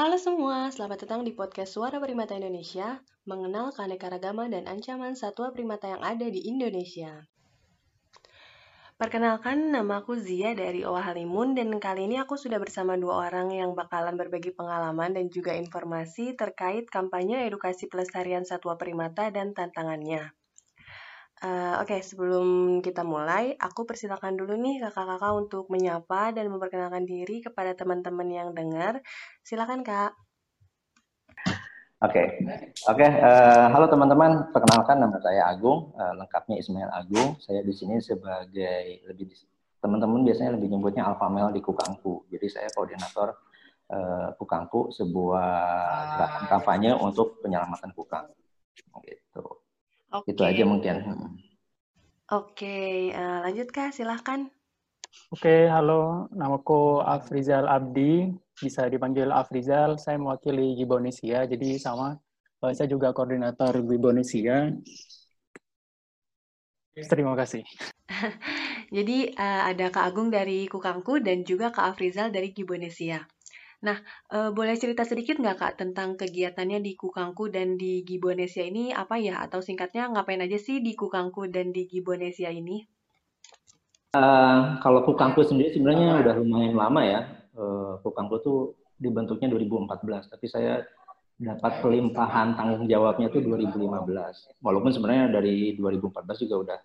Halo semua, selamat datang di podcast Suara Primata Indonesia, mengenal keanekaragaman dan ancaman satwa primata yang ada di Indonesia. Perkenalkan, nama aku Zia dari Owa Halimun dan kali ini aku sudah bersama dua orang yang bakalan berbagi pengalaman dan juga informasi terkait kampanye edukasi pelestarian satwa primata dan tantangannya. Uh, Oke, okay, sebelum kita mulai, aku persilakan dulu nih kakak-kakak untuk menyapa dan memperkenalkan diri kepada teman-teman yang dengar. Silakan kak. Oke, okay. oke. Okay, uh, eh, halo teman-teman. Perkenalkan nama saya Agung. Uh, lengkapnya Ismail Agung. Saya di sini sebagai lebih teman-teman biasanya lebih nyebutnya alpha male di Kukangku. Jadi saya koordinator uh, Kukangku, sebuah gerakan kampanye untuk penyelamatan kukang. Gitu. Okay. Itu aja mungkin. Oke, uh, lanjut Kak, silahkan. Oke, halo. Namaku Afrizal Abdi. Bisa dipanggil Afrizal. Saya mewakili Gibonesia, jadi sama. Uh, saya juga koordinator Gibonesia. Terima kasih. jadi uh, ada Kak Agung dari Kukangku dan juga Kak Afrizal dari Gibonesia. Nah, e, boleh cerita sedikit nggak Kak tentang kegiatannya di Kukangku dan di Gibonesia ini apa ya? Atau singkatnya ngapain aja sih di Kukangku dan di Gibonesia ini? Uh, kalau Kukangku sendiri sebenarnya udah lumayan lama ya. Uh, Kukangku tuh dibentuknya 2014, tapi saya dapat pelimpahan tanggung jawabnya itu 2015. Walaupun sebenarnya dari 2014 juga udah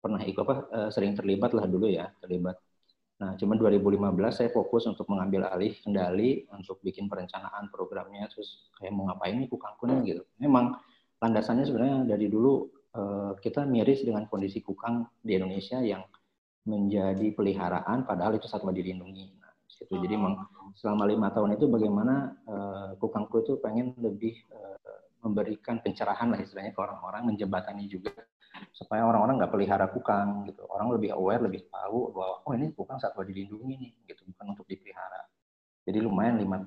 pernah ikut apa uh, sering terlibat lah dulu ya, terlibat Nah, cuma 2015 saya fokus untuk mengambil alih kendali untuk bikin perencanaan programnya, terus kayak mau ngapain nih kukangku gitu. Memang landasannya sebenarnya dari dulu uh, kita miris dengan kondisi kukang di Indonesia yang menjadi peliharaan, padahal itu satwa dilindungi. Nah, situ. Jadi memang selama lima tahun itu bagaimana uh, kukangku itu pengen lebih uh, memberikan pencerahan lah istilahnya ke orang-orang, menjembatani juga supaya orang-orang nggak pelihara kukang gitu orang lebih aware lebih tahu bahwa oh ini kukang satwa dilindungi nih gitu bukan untuk dipelihara jadi lumayan lima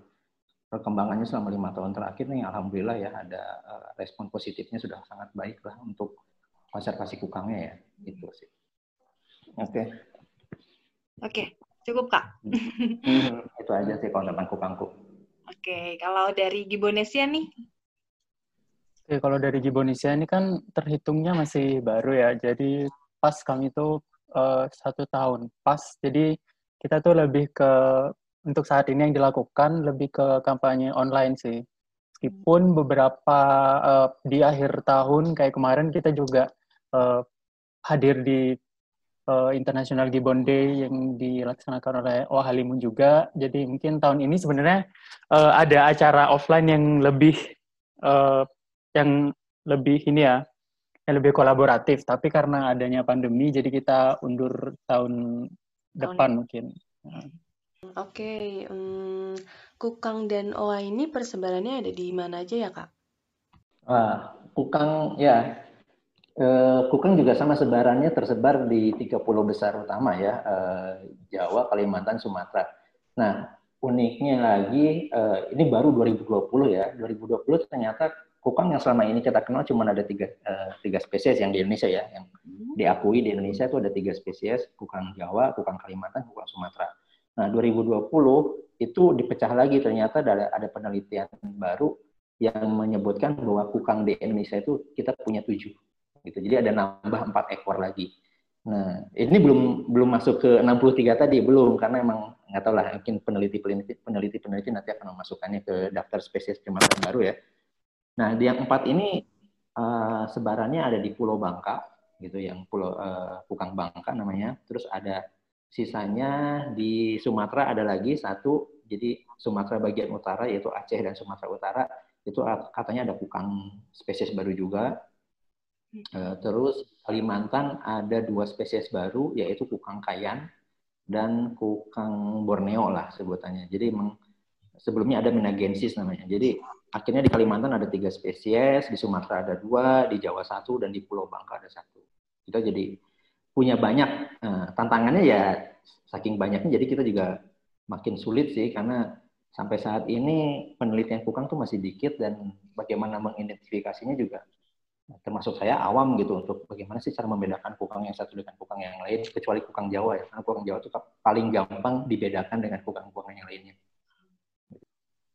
perkembangannya selama lima tahun terakhir nih alhamdulillah ya ada uh, respon positifnya sudah sangat baik lah untuk konservasi kukangnya ya itu sih oke okay. oke okay. cukup kak hmm, itu aja sih kalau tentang kukangku oke okay. kalau dari Gibonesia nih Oke, kalau dari Gibonesia ini kan terhitungnya masih baru ya. Jadi pas kami itu uh, satu tahun pas. Jadi kita tuh lebih ke untuk saat ini yang dilakukan lebih ke kampanye online sih. Meskipun beberapa uh, di akhir tahun kayak kemarin kita juga uh, hadir di uh, International Gibbon Day yang dilaksanakan oleh Halimun juga. Jadi mungkin tahun ini sebenarnya uh, ada acara offline yang lebih uh, yang lebih ini ya, yang lebih kolaboratif. Tapi karena adanya pandemi, jadi kita undur tahun depan oh, mungkin. Oke, okay. um, Kukang dan Oa ini persebarannya ada di mana aja ya kak? Wah, Kukang ya, eh, Kukang juga sama sebarannya tersebar di tiga pulau besar utama ya, eh, Jawa, Kalimantan, Sumatera. Nah, uniknya lagi, eh, ini baru 2020 ya, 2020 ternyata kukang yang selama ini kita kenal cuma ada tiga, uh, tiga spesies yang di Indonesia ya, yang hmm. diakui di Indonesia itu ada tiga spesies, kukang Jawa, kukang Kalimantan, kukang Sumatera. Nah, 2020 itu dipecah lagi ternyata ada, ada penelitian baru yang menyebutkan bahwa kukang di Indonesia itu kita punya tujuh. Gitu. Jadi ada nambah empat ekor lagi. Nah, ini belum belum masuk ke 63 tadi, belum karena emang nggak tahu lah mungkin peneliti peneliti peneliti peneliti nanti akan memasukkannya ke daftar spesies primata baru ya. Nah, di yang empat ini uh, sebarannya ada di Pulau Bangka, gitu, yang Pulau uh, Pukang Bangka namanya. Terus ada sisanya di Sumatera ada lagi satu, jadi Sumatera bagian utara yaitu Aceh dan Sumatera Utara itu katanya ada Pukang spesies baru juga. Uh, terus Kalimantan ada dua spesies baru yaitu Kukang Kayan dan Kukang Borneo lah sebutannya. Jadi memang sebelumnya ada Minagensis namanya. Jadi akhirnya di Kalimantan ada tiga spesies, di Sumatera ada dua, di Jawa satu, dan di Pulau Bangka ada satu. Kita jadi punya banyak nah, tantangannya ya saking banyaknya jadi kita juga makin sulit sih karena sampai saat ini penelitian kukang tuh masih dikit dan bagaimana mengidentifikasinya juga termasuk saya awam gitu untuk bagaimana sih cara membedakan kukang yang satu dengan kukang yang lain kecuali kukang Jawa ya karena kukang Jawa itu paling gampang dibedakan dengan kukang-kukang yang lainnya.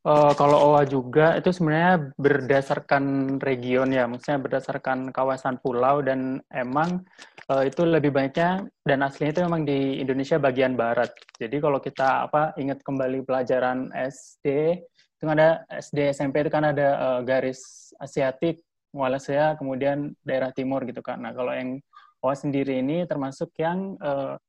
Uh, kalau OA juga itu sebenarnya berdasarkan region ya, maksudnya berdasarkan kawasan pulau dan emang uh, itu lebih banyaknya dan aslinya itu memang di Indonesia bagian barat. Jadi kalau kita apa ingat kembali pelajaran SD itu ada SD SMP itu kan ada uh, garis Asiatik, Wallacea, kemudian daerah timur gitu kan. Nah kalau yang OA sendiri ini termasuk yang uh,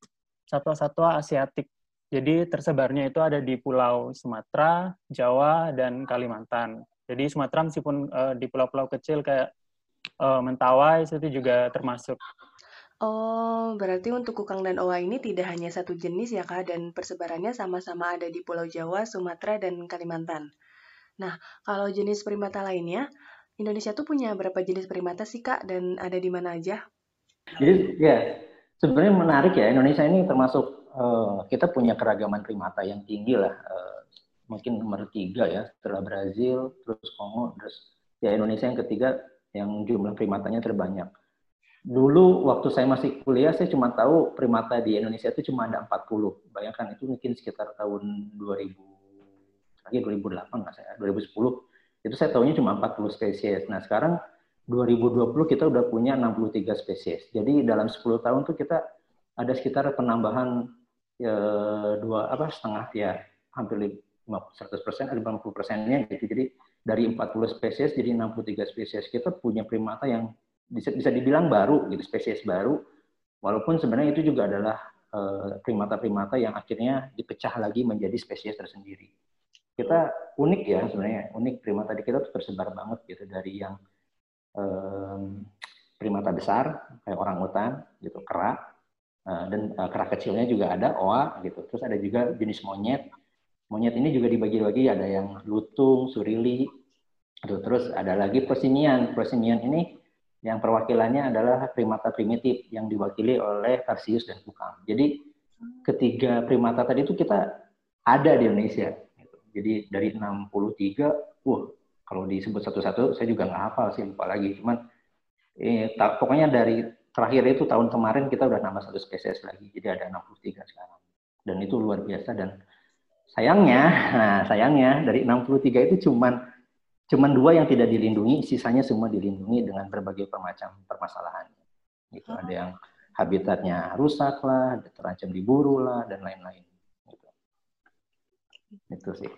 satwa-satwa Asiatik jadi tersebarnya itu ada di Pulau Sumatera, Jawa, dan Kalimantan. Jadi Sumatera meskipun uh, di pulau-pulau kecil kayak uh, Mentawai itu juga termasuk. Oh, berarti untuk kukang dan owa ini tidak hanya satu jenis ya kak, dan persebarannya sama-sama ada di Pulau Jawa, Sumatera, dan Kalimantan. Nah, kalau jenis primata lainnya, Indonesia tuh punya berapa jenis primata sih kak, dan ada di mana aja? Jadi ya, sebenarnya menarik ya, Indonesia ini termasuk uh, kita punya keragaman primata yang tinggi lah. Uh, mungkin nomor tiga ya, setelah Brazil, terus Kongo, terus ya Indonesia yang ketiga yang jumlah primatanya terbanyak. Dulu waktu saya masih kuliah, saya cuma tahu primata di Indonesia itu cuma ada 40. Bayangkan itu mungkin sekitar tahun 2000, lagi 2008 nggak saya, 2010. Itu saya tahunya cuma 40 spesies. Nah sekarang 2020 kita udah punya 63 spesies. Jadi dalam 10 tahun tuh kita ada sekitar penambahan ya, dua apa setengah ya. Hampir 100 persen ada 50 persennya gitu. Jadi dari 40 spesies jadi 63 spesies. Kita punya primata yang bisa bisa dibilang baru gitu spesies baru. Walaupun sebenarnya itu juga adalah eh, primata-primata yang akhirnya dipecah lagi menjadi spesies tersendiri. Kita unik ya sebenarnya unik. Primata di kita tuh tersebar banget gitu dari yang um, primata besar kayak orang hutan gitu kera Eh, dan uh, kera kecilnya juga ada oa gitu. Terus ada juga jenis monyet. Monyet ini juga dibagi-bagi ada yang lutung surili gitu. terus ada lagi persinian persinian ini yang perwakilannya adalah primata primitif yang diwakili oleh Tarsius dan Kukang jadi ketiga primata tadi itu kita ada di Indonesia gitu. jadi dari 63 wah kalau disebut satu-satu saya juga nggak hafal sih lupa lagi. Cuman eh, pokoknya dari terakhir itu tahun kemarin kita udah nambah satu spesies lagi, jadi ada 63 sekarang. Dan itu luar biasa dan sayangnya, nah sayangnya dari 63 itu cuman cuman dua yang tidak dilindungi, sisanya semua dilindungi dengan berbagai macam permasalahan. Gitu. Ada yang habitatnya rusak lah, terancam diburu lah, dan lain-lain. Gitu. Itu sih.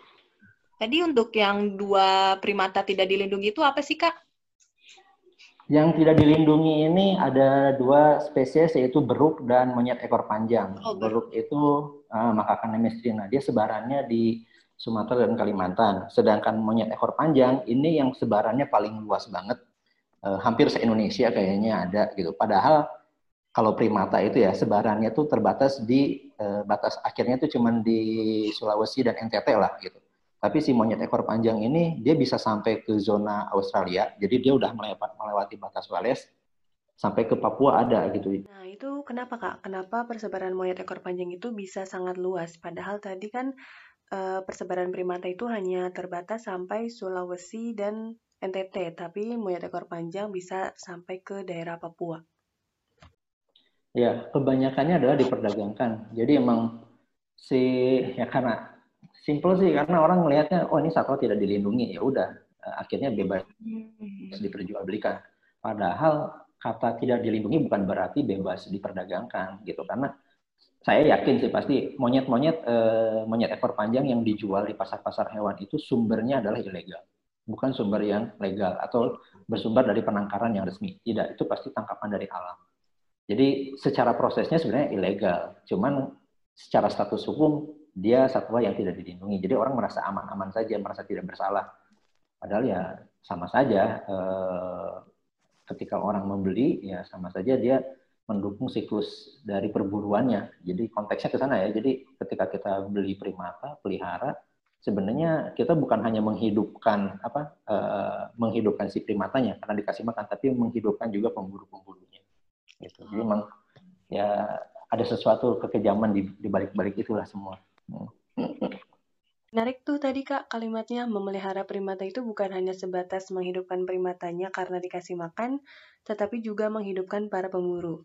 Tadi untuk yang dua primata tidak dilindungi itu apa sih, Kak? Yang tidak dilindungi ini ada dua spesies yaitu beruk dan monyet ekor panjang. Oh, beruk itu uh, makakan nemestrina. Dia sebarannya di Sumatera dan Kalimantan. Sedangkan monyet ekor panjang ini yang sebarannya paling luas banget. Uh, hampir se-Indonesia kayaknya ada gitu. Padahal kalau primata itu ya sebarannya tuh terbatas di uh, batas akhirnya itu cuma di Sulawesi dan NTT lah gitu. Tapi si monyet ekor panjang ini dia bisa sampai ke zona Australia, jadi dia udah melewati batas Wales sampai ke Papua ada gitu. Nah itu kenapa kak? Kenapa persebaran monyet ekor panjang itu bisa sangat luas? Padahal tadi kan e, persebaran primata itu hanya terbatas sampai Sulawesi dan NTT, tapi monyet ekor panjang bisa sampai ke daerah Papua. Ya, kebanyakannya adalah diperdagangkan. Jadi emang si ya karena Simple sih karena orang melihatnya oh ini satwa tidak dilindungi. Ya udah eh, akhirnya bebas hmm. diperjualbelikan. Padahal kata tidak dilindungi bukan berarti bebas diperdagangkan gitu. Karena saya yakin sih pasti monyet-monyet eh, monyet ekor panjang yang dijual di pasar-pasar hewan itu sumbernya adalah ilegal. Bukan sumber yang legal atau bersumber dari penangkaran yang resmi. Tidak itu pasti tangkapan dari alam. Jadi secara prosesnya sebenarnya ilegal. Cuman secara status hukum dia satwa yang tidak dilindungi. Jadi orang merasa aman-aman saja, merasa tidak bersalah. Padahal ya sama saja eh, ketika orang membeli ya sama saja dia mendukung siklus dari perburuannya. Jadi konteksnya ke sana ya. Jadi ketika kita beli primata, pelihara, sebenarnya kita bukan hanya menghidupkan apa eh, menghidupkan si primatanya karena dikasih makan, tapi menghidupkan juga pemburu-pemburunya. Gitu. Jadi memang ya ada sesuatu kekejaman di, di balik-balik itulah semua. Menarik tuh tadi Kak kalimatnya memelihara primata itu bukan hanya sebatas menghidupkan primatanya karena dikasih makan, tetapi juga menghidupkan para pemburu.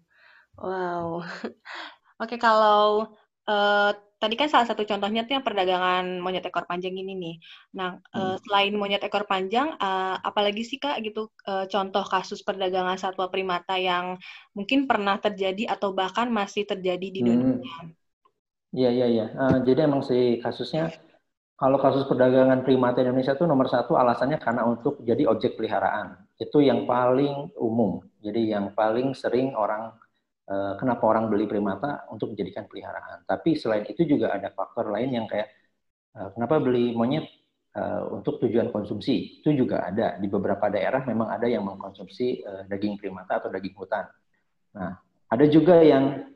Wow. Oke, kalau uh, tadi kan salah satu contohnya tuh yang perdagangan monyet ekor panjang ini nih. Nah, hmm. uh, selain monyet ekor panjang, uh, apalagi sih kak gitu uh, contoh kasus perdagangan satwa primata yang mungkin pernah terjadi atau bahkan masih terjadi di dunia? Iya iya iya. Uh, jadi emang sih kasusnya kalau kasus perdagangan primata Indonesia itu nomor satu alasannya karena untuk jadi objek peliharaan. Itu yang paling umum. Jadi yang paling sering orang Eh, kenapa orang beli primata untuk menjadikan peliharaan. Tapi selain itu juga ada faktor lain yang kayak eh, kenapa beli monyet untuk tujuan konsumsi. Itu juga ada di beberapa daerah memang ada yang mengkonsumsi daging primata atau daging hutan. Nah, ada juga yang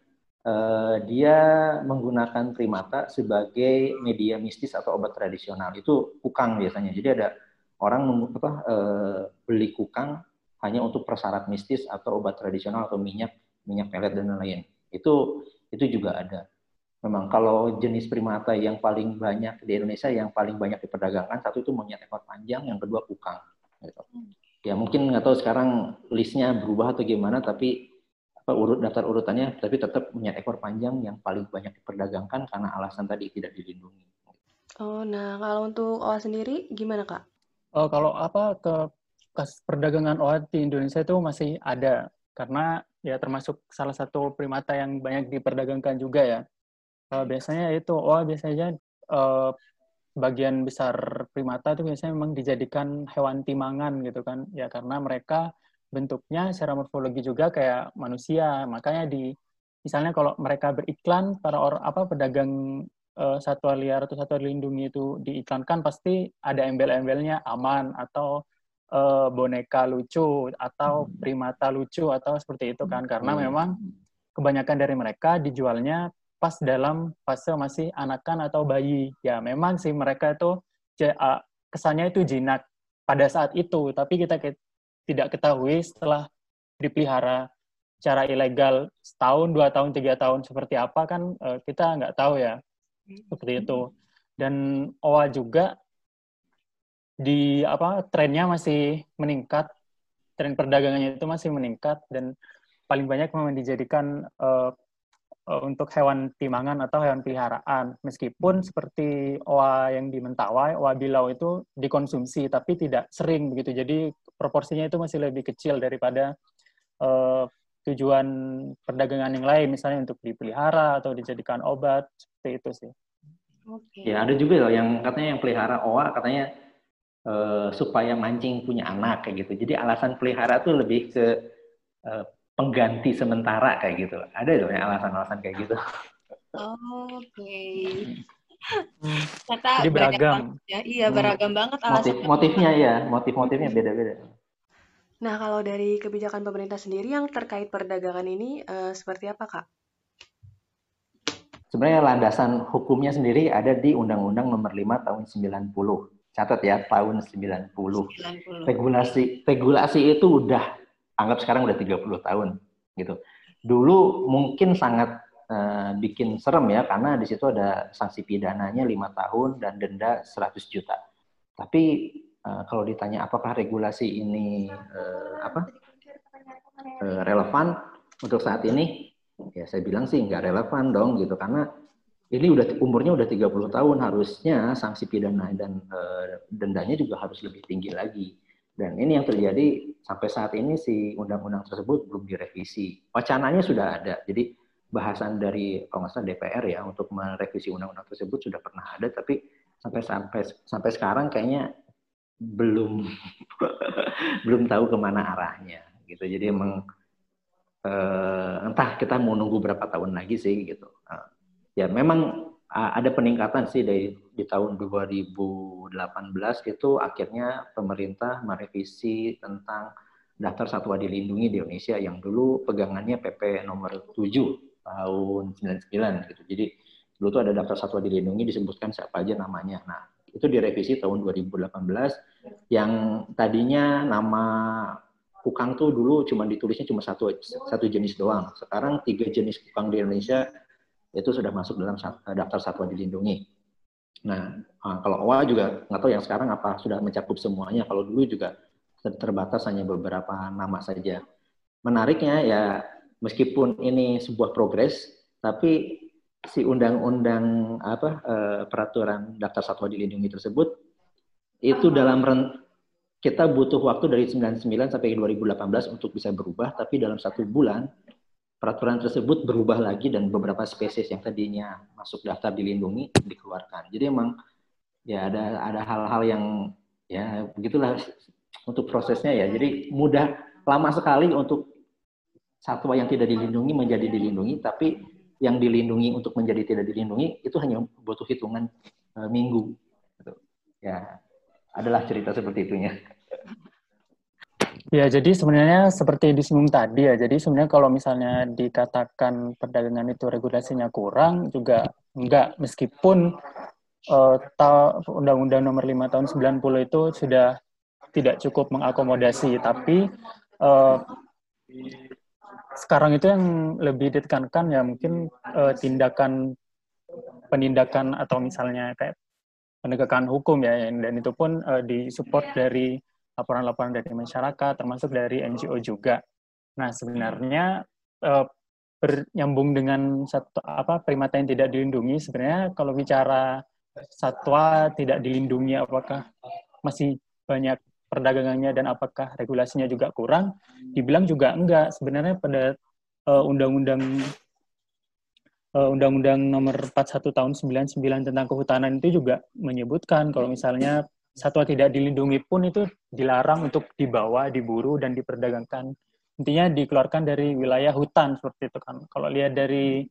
dia menggunakan primata sebagai media mistis atau obat tradisional. Itu kukang biasanya. Jadi ada orang apa, beli kukang hanya untuk persyarat mistis atau obat tradisional atau minyak minyak pelet dan lain-lain. Itu itu juga ada. Memang kalau jenis primata yang paling banyak di Indonesia yang paling banyak diperdagangkan satu itu monyet ekor panjang, yang kedua kukang. Gitu. Ya mungkin nggak tahu sekarang listnya berubah atau gimana, tapi apa urut daftar urutannya, tapi tetap monyet ekor panjang yang paling banyak diperdagangkan karena alasan tadi tidak dilindungi. Oh, nah kalau untuk OA sendiri gimana kak? Oh, kalau apa ke kasus perdagangan OA di Indonesia itu masih ada karena ya termasuk salah satu primata yang banyak diperdagangkan juga ya. Uh, biasanya itu, oh biasanya uh, bagian besar primata itu biasanya memang dijadikan hewan timangan gitu kan, ya karena mereka bentuknya secara morfologi juga kayak manusia, makanya di misalnya kalau mereka beriklan para orang apa pedagang uh, satwa liar atau satwa dilindungi itu diiklankan pasti ada embel-embelnya aman atau uh, boneka lucu atau hmm. primata lucu atau seperti itu kan karena hmm. memang kebanyakan dari mereka dijualnya pas dalam fase masih anakan atau bayi ya memang sih mereka itu kesannya itu jinak pada saat itu tapi kita tidak ketahui setelah dipelihara cara ilegal setahun dua tahun tiga tahun seperti apa kan eh, kita nggak tahu ya seperti itu dan OA juga di apa trennya masih meningkat, tren perdagangannya itu masih meningkat dan paling banyak memang dijadikan uh, uh, untuk hewan timangan atau hewan peliharaan. Meskipun seperti oa yang di Mentawai, oa bilau itu dikonsumsi tapi tidak sering begitu. Jadi proporsinya itu masih lebih kecil daripada uh, tujuan perdagangan yang lain, misalnya untuk dipelihara atau dijadikan obat seperti itu sih. Okay. Ya ada juga loh yang katanya yang pelihara oa katanya uh, supaya mancing punya anak kayak gitu. Jadi alasan pelihara tuh lebih ke uh, pengganti sementara kayak gitu. Ada loh ya alasan-alasan kayak gitu. Oke. Okay. Kata Jadi beragam. Ya. Iya, hmm. beragam hmm. banget alasan. Motif, motifnya ya, motif-motifnya beda-beda. Nah, kalau dari kebijakan pemerintah sendiri yang terkait perdagangan ini uh, seperti apa, Kak? Sebenarnya landasan hukumnya sendiri ada di Undang-Undang Nomor 5 Tahun 90 catat ya tahun 90. 90. Regulasi regulasi itu udah anggap sekarang udah 30 tahun gitu. Dulu mungkin sangat uh, bikin serem ya karena di situ ada sanksi pidananya lima tahun dan denda 100 juta. Tapi uh, kalau ditanya apakah regulasi ini uh, apa uh, relevan untuk saat ini, ya saya bilang sih nggak relevan dong gitu karena ini udah umurnya udah 30 tahun harusnya sanksi pidana dan e, dendanya juga harus lebih tinggi lagi. Dan ini yang terjadi sampai saat ini si undang-undang tersebut belum direvisi. Wacananya sudah ada. Jadi bahasan dari kalau nggak salah DPR ya untuk merevisi undang-undang tersebut sudah pernah ada tapi sampai sampai sampai sekarang kayaknya belum belum tahu ke mana arahnya gitu. Jadi emang eh, entah kita mau nunggu berapa tahun lagi sih gitu. Nah, ya memang ada peningkatan sih dari di tahun 2018 itu akhirnya pemerintah merevisi tentang daftar satwa dilindungi di Indonesia yang dulu pegangannya PP nomor 7 tahun 99 gitu. Jadi dulu tuh ada daftar satwa dilindungi disebutkan siapa aja namanya. Nah, itu direvisi tahun 2018 yang tadinya nama kukang tuh dulu cuma ditulisnya cuma satu satu jenis doang. Sekarang tiga jenis kukang di Indonesia itu sudah masuk dalam eh, daftar satwa dilindungi. Nah, eh, kalau OA juga nggak tahu yang sekarang apa sudah mencakup semuanya. Kalau dulu juga terbatas hanya beberapa nama saja. Menariknya ya meskipun ini sebuah progres, tapi si undang-undang apa uh, peraturan daftar satwa dilindungi tersebut itu dalam kita butuh waktu dari 99 sampai 2018 untuk bisa berubah, tapi dalam satu bulan peraturan tersebut berubah lagi dan beberapa spesies yang tadinya masuk daftar dilindungi dikeluarkan. Jadi emang ya ada ada hal-hal yang ya begitulah untuk prosesnya ya. Jadi mudah lama sekali untuk satwa yang tidak dilindungi menjadi dilindungi, tapi yang dilindungi untuk menjadi tidak dilindungi itu hanya butuh hitungan uh, minggu. Gitu. Ya, adalah cerita seperti itunya. Ya, jadi sebenarnya seperti disinggung tadi ya. Jadi sebenarnya kalau misalnya dikatakan perdagangan itu regulasinya kurang juga enggak meskipun uh, Undang-Undang Nomor 5 Tahun 90 itu sudah tidak cukup mengakomodasi, tapi uh, sekarang itu yang lebih ditekankan ya mungkin uh, tindakan penindakan atau misalnya kayak penegakan hukum ya dan itu pun uh, disupport dari laporan-laporan dari masyarakat termasuk dari NGO juga. Nah sebenarnya uh, bernyambung dengan satu apa primata yang tidak dilindungi sebenarnya kalau bicara satwa tidak dilindungi apakah masih banyak perdagangannya dan apakah regulasinya juga kurang? Dibilang juga enggak. Sebenarnya pada undang-undang uh, Eh, Undang-Undang Nomor 41 Tahun 99 tentang kehutanan itu juga menyebutkan kalau misalnya satwa tidak dilindungi pun itu dilarang untuk dibawa, diburu dan diperdagangkan. Intinya dikeluarkan dari wilayah hutan seperti itu kan. Kalau lihat dari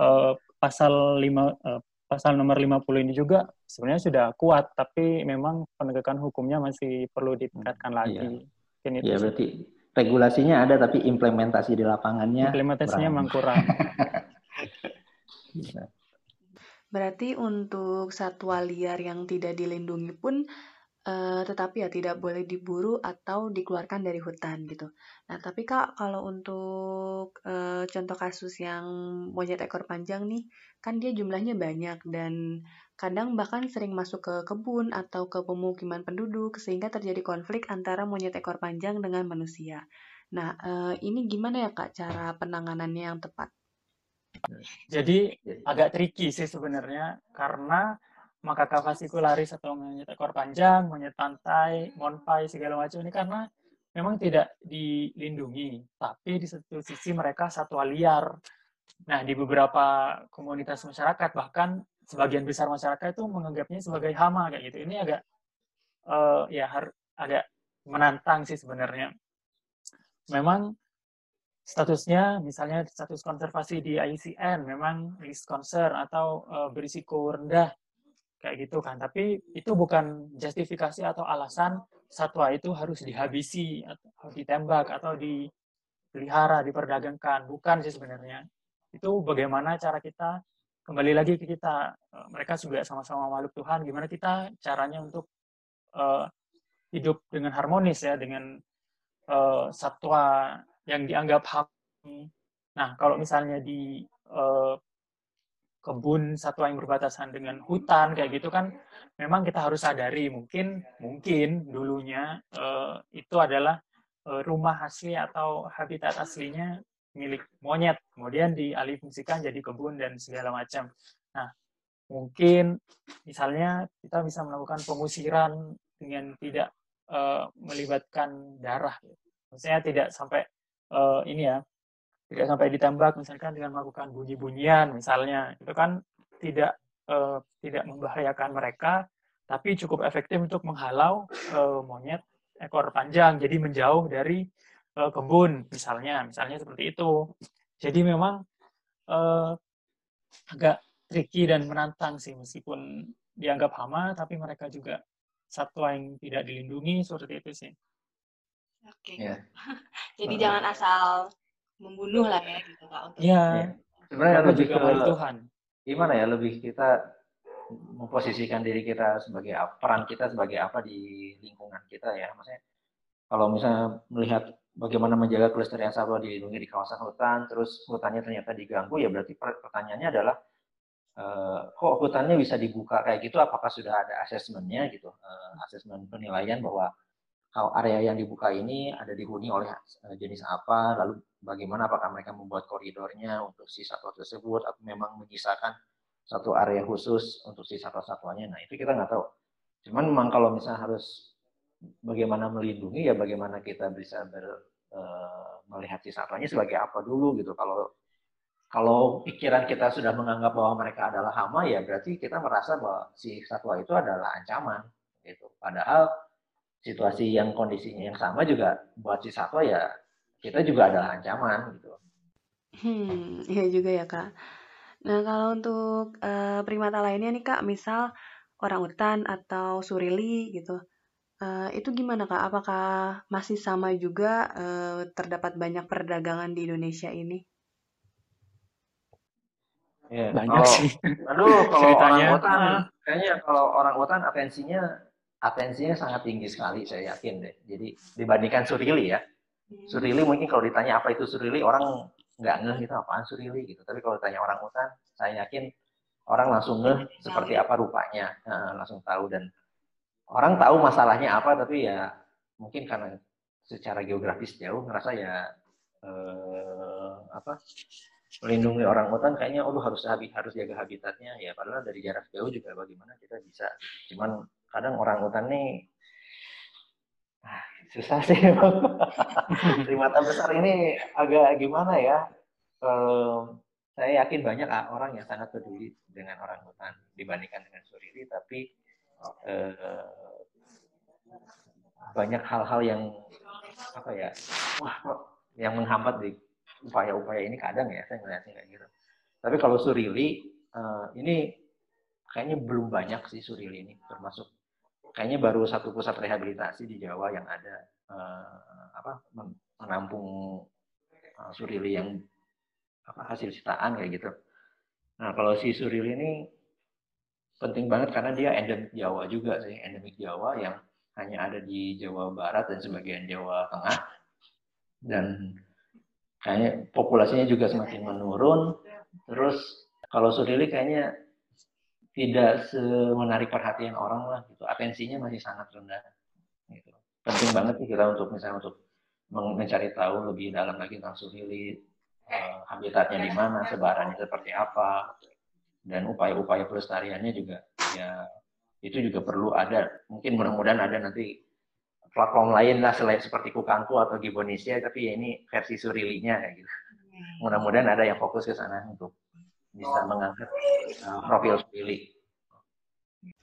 uh, pasal 5 uh, eh, pasal nomor 50 ini juga sebenarnya sudah kuat tapi memang penegakan hukumnya masih perlu ditingkatkan hmm, lagi. Iya, ya, berarti regulasinya ada tapi implementasi di lapangannya implementasinya kurang. memang kurang. Berarti untuk satwa liar yang tidak dilindungi pun uh, tetapi ya tidak boleh diburu atau dikeluarkan dari hutan gitu. Nah, tapi Kak kalau untuk uh, contoh kasus yang monyet ekor panjang nih, kan dia jumlahnya banyak dan kadang bahkan sering masuk ke kebun atau ke pemukiman penduduk sehingga terjadi konflik antara monyet ekor panjang dengan manusia. Nah, uh, ini gimana ya Kak cara penanganannya yang tepat? Jadi agak tricky sih sebenarnya karena maka fascicularis atau monyet ekor panjang, monyet pantai, monpai segala macam ini karena memang tidak dilindungi, tapi di satu sisi mereka satwa liar. Nah, di beberapa komunitas masyarakat bahkan sebagian besar masyarakat itu menganggapnya sebagai hama kayak gitu. Ini agak uh, ya agak menantang sih sebenarnya. Memang statusnya misalnya status konservasi di ICN memang risk concern atau uh, berisiko rendah kayak gitu kan. Tapi itu bukan justifikasi atau alasan satwa itu harus dihabisi atau ditembak atau dipelihara diperdagangkan. Bukan sih sebenarnya. Itu bagaimana cara kita kembali lagi ke kita uh, mereka juga sama-sama makhluk Tuhan gimana kita caranya untuk uh, hidup dengan harmonis ya dengan uh, satwa yang dianggap ham. Nah, kalau misalnya di uh, kebun satwa yang berbatasan dengan hutan kayak gitu kan, memang kita harus sadari mungkin mungkin dulunya uh, itu adalah uh, rumah asli atau habitat aslinya milik monyet, kemudian dialihfungsikan jadi kebun dan segala macam. Nah, mungkin misalnya kita bisa melakukan pengusiran dengan tidak uh, melibatkan darah, maksudnya tidak sampai uh, ini ya tidak sampai ditembak misalkan dengan melakukan bunyi-bunyian misalnya. Itu kan tidak uh, tidak membahayakan mereka tapi cukup efektif untuk menghalau uh, monyet ekor panjang. Jadi menjauh dari uh, kebun misalnya misalnya seperti itu. Jadi memang uh, agak tricky dan menantang sih meskipun dianggap hama tapi mereka juga satwa yang tidak dilindungi seperti itu sih Oke. Okay. Ya. Yeah. Jadi uh, jangan asal membunuh lah ya gitu Kak untuk Iya. Yeah. Sebenarnya lebih ke Tuhan. Gimana ya lebih kita memposisikan diri kita sebagai apa, peran kita sebagai apa di lingkungan kita ya. Maksudnya kalau misalnya melihat bagaimana menjaga kelestarian satwa dilindungi di kawasan hutan, terus hutannya ternyata diganggu, ya berarti pertanyaannya adalah uh, kok hutannya bisa dibuka kayak gitu? Apakah sudah ada asesmennya gitu, uh, asesmen penilaian bahwa area yang dibuka ini ada dihuni oleh uh, jenis apa, lalu bagaimana apakah mereka membuat koridornya untuk si satwa tersebut atau memang menyisakan satu area khusus untuk si satwa-satwanya. Nah, itu kita nggak tahu. Cuman memang kalau misalnya harus bagaimana melindungi ya bagaimana kita bisa ber, uh, melihat si satwanya sebagai apa dulu gitu. Kalau kalau pikiran kita sudah menganggap bahwa mereka adalah hama ya berarti kita merasa bahwa si satwa itu adalah ancaman gitu. Padahal situasi yang kondisinya yang sama juga buat si satwa ya kita juga adalah ancaman gitu. Hmm, iya juga ya kak. Nah, kalau untuk uh, primata lainnya nih Kak, misal orang utan atau surili gitu, uh, itu gimana Kak? Apakah masih sama juga uh, terdapat banyak perdagangan di Indonesia ini? Ya, Banyak kalau, sih. Aduh, kalau Ceritanya, orang utan, kayaknya kalau orang utan atensinya atensinya sangat tinggi sekali, saya yakin deh. Jadi dibandingkan surili ya, surili mungkin kalau ditanya apa itu surili, orang nggak ngeh gitu apaan surili? gitu. Tapi kalau tanya orang hutan, saya yakin orang langsung ngeh seperti apa rupanya, nah, langsung tahu. Dan orang tahu masalahnya apa, tapi ya mungkin karena secara geografis jauh ngerasa ya eh, apa melindungi orang hutan kayaknya oh harus harus jaga habitatnya. Ya padahal dari jarak jauh juga bagaimana kita bisa. Cuman kadang orang hutan nih ah, susah sih primata besar ini agak gimana ya? Um, saya yakin banyak orang yang sangat peduli dengan orang hutan dibandingkan dengan surili tapi uh, banyak hal-hal yang apa ya wah yang menghambat di upaya-upaya ini kadang ya saya ngeliatnya kayak gitu. Tapi kalau surili uh, ini kayaknya belum banyak sih surili ini termasuk kayaknya baru satu pusat rehabilitasi di Jawa yang ada uh, apa menampung uh, surili yang apa hasil sitaan kayak gitu. Nah kalau si surili ini penting banget karena dia endemik Jawa juga sih endemik Jawa yang hanya ada di Jawa Barat dan sebagian Jawa Tengah dan kayaknya populasinya juga semakin menurun. Terus kalau surili kayaknya tidak semenarik perhatian orang lah gitu. Atensinya masih sangat rendah. Gitu. Penting banget sih kita untuk misalnya untuk mencari tahu lebih dalam lagi tentang surili, eh, habitatnya di mana, sebarannya seperti apa, dan upaya-upaya pelestariannya juga ya itu juga perlu ada. Mungkin mudah-mudahan ada nanti platform lain lah selain seperti Kukanku atau Gibonesia, tapi ya ini versi surilinya kayak gitu. Hmm. Mudah-mudahan ada yang fokus ke sana untuk bisa mengangkat uh, profil pilih.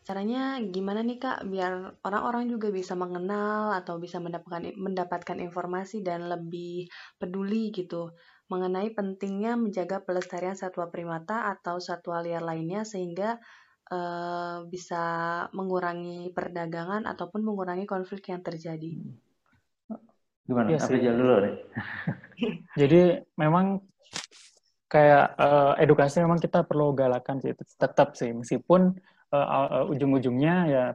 Caranya gimana nih Kak biar orang-orang juga bisa mengenal atau bisa mendapatkan mendapatkan informasi dan lebih peduli gitu mengenai pentingnya menjaga pelestarian satwa primata atau satwa liar lainnya sehingga uh, bisa mengurangi perdagangan ataupun mengurangi konflik yang terjadi. Gimana? Ya, Apa dulu nih? Jadi memang kayak uh, edukasi memang kita perlu galakan sih tetap sih. Meskipun uh, uh, ujung-ujungnya ya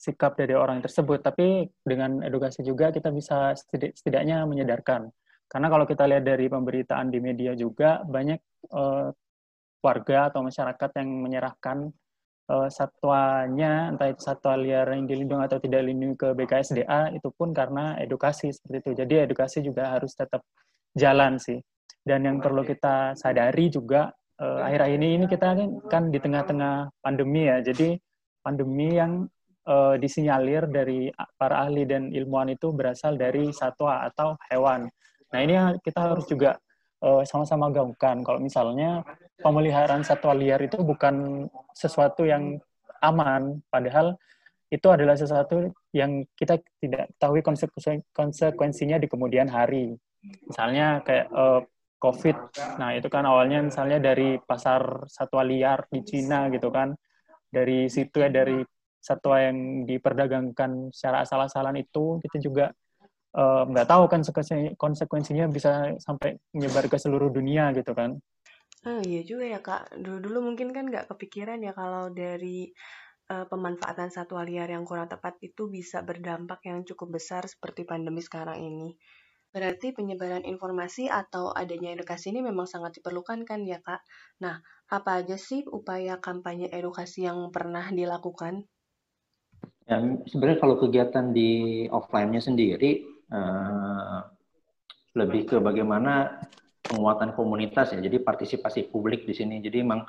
sikap dari orang tersebut tapi dengan edukasi juga kita bisa setidaknya menyadarkan. Karena kalau kita lihat dari pemberitaan di media juga banyak uh, warga atau masyarakat yang menyerahkan uh, satwanya entah itu satwa liar yang dilindungi atau tidak dilindungi ke BKSDA itu pun karena edukasi seperti itu. Jadi edukasi juga harus tetap jalan sih dan yang perlu kita sadari juga uh, akhir-akhir ini ini kita kan, kan di tengah-tengah pandemi ya. Jadi pandemi yang uh, disinyalir dari para ahli dan ilmuwan itu berasal dari satwa atau hewan. Nah, ini kita harus juga uh, sama-sama gaungkan. Kalau misalnya pemeliharaan satwa liar itu bukan sesuatu yang aman, padahal itu adalah sesuatu yang kita tidak tahu konsekuensinya di kemudian hari. Misalnya kayak uh, COVID. Nah, itu kan awalnya misalnya dari pasar satwa liar di Cina gitu kan. Dari situ ya, dari satwa yang diperdagangkan secara asal-asalan itu, kita juga uh, nggak tahu kan konsekuensinya bisa sampai menyebar ke seluruh dunia gitu kan. Ah, iya juga ya Kak. Dulu-dulu mungkin kan nggak kepikiran ya kalau dari uh, pemanfaatan satwa liar yang kurang tepat itu bisa berdampak yang cukup besar seperti pandemi sekarang ini. Berarti penyebaran informasi atau adanya edukasi ini memang sangat diperlukan kan ya Kak? Nah, apa aja sih upaya kampanye edukasi yang pernah dilakukan? Ya, sebenarnya kalau kegiatan di offline-nya sendiri uh, lebih ke bagaimana penguatan komunitas ya. Jadi partisipasi publik di sini. Jadi memang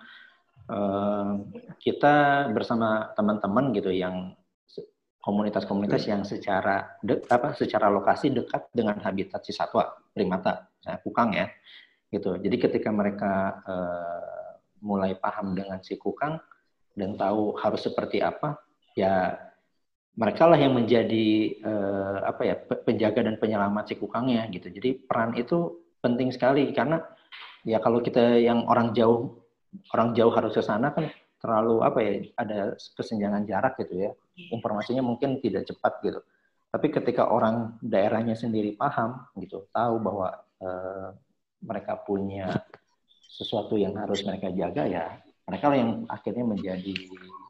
uh, kita bersama teman-teman gitu yang komunitas-komunitas yang secara de, apa secara lokasi dekat dengan habitat si satwa primata, nah, kukang ya, gitu. Jadi ketika mereka uh, mulai paham dengan si kukang dan tahu harus seperti apa, ya mereka lah yang menjadi uh, apa ya penjaga dan penyelamat si kukangnya gitu. Jadi peran itu penting sekali karena ya kalau kita yang orang jauh orang jauh harus ke sana kan terlalu apa ya ada kesenjangan jarak gitu ya iya. Informasinya mungkin tidak cepat gitu. Tapi ketika orang daerahnya sendiri paham gitu tahu bahwa e, mereka punya sesuatu yang harus mereka jaga ya mereka yang akhirnya menjadi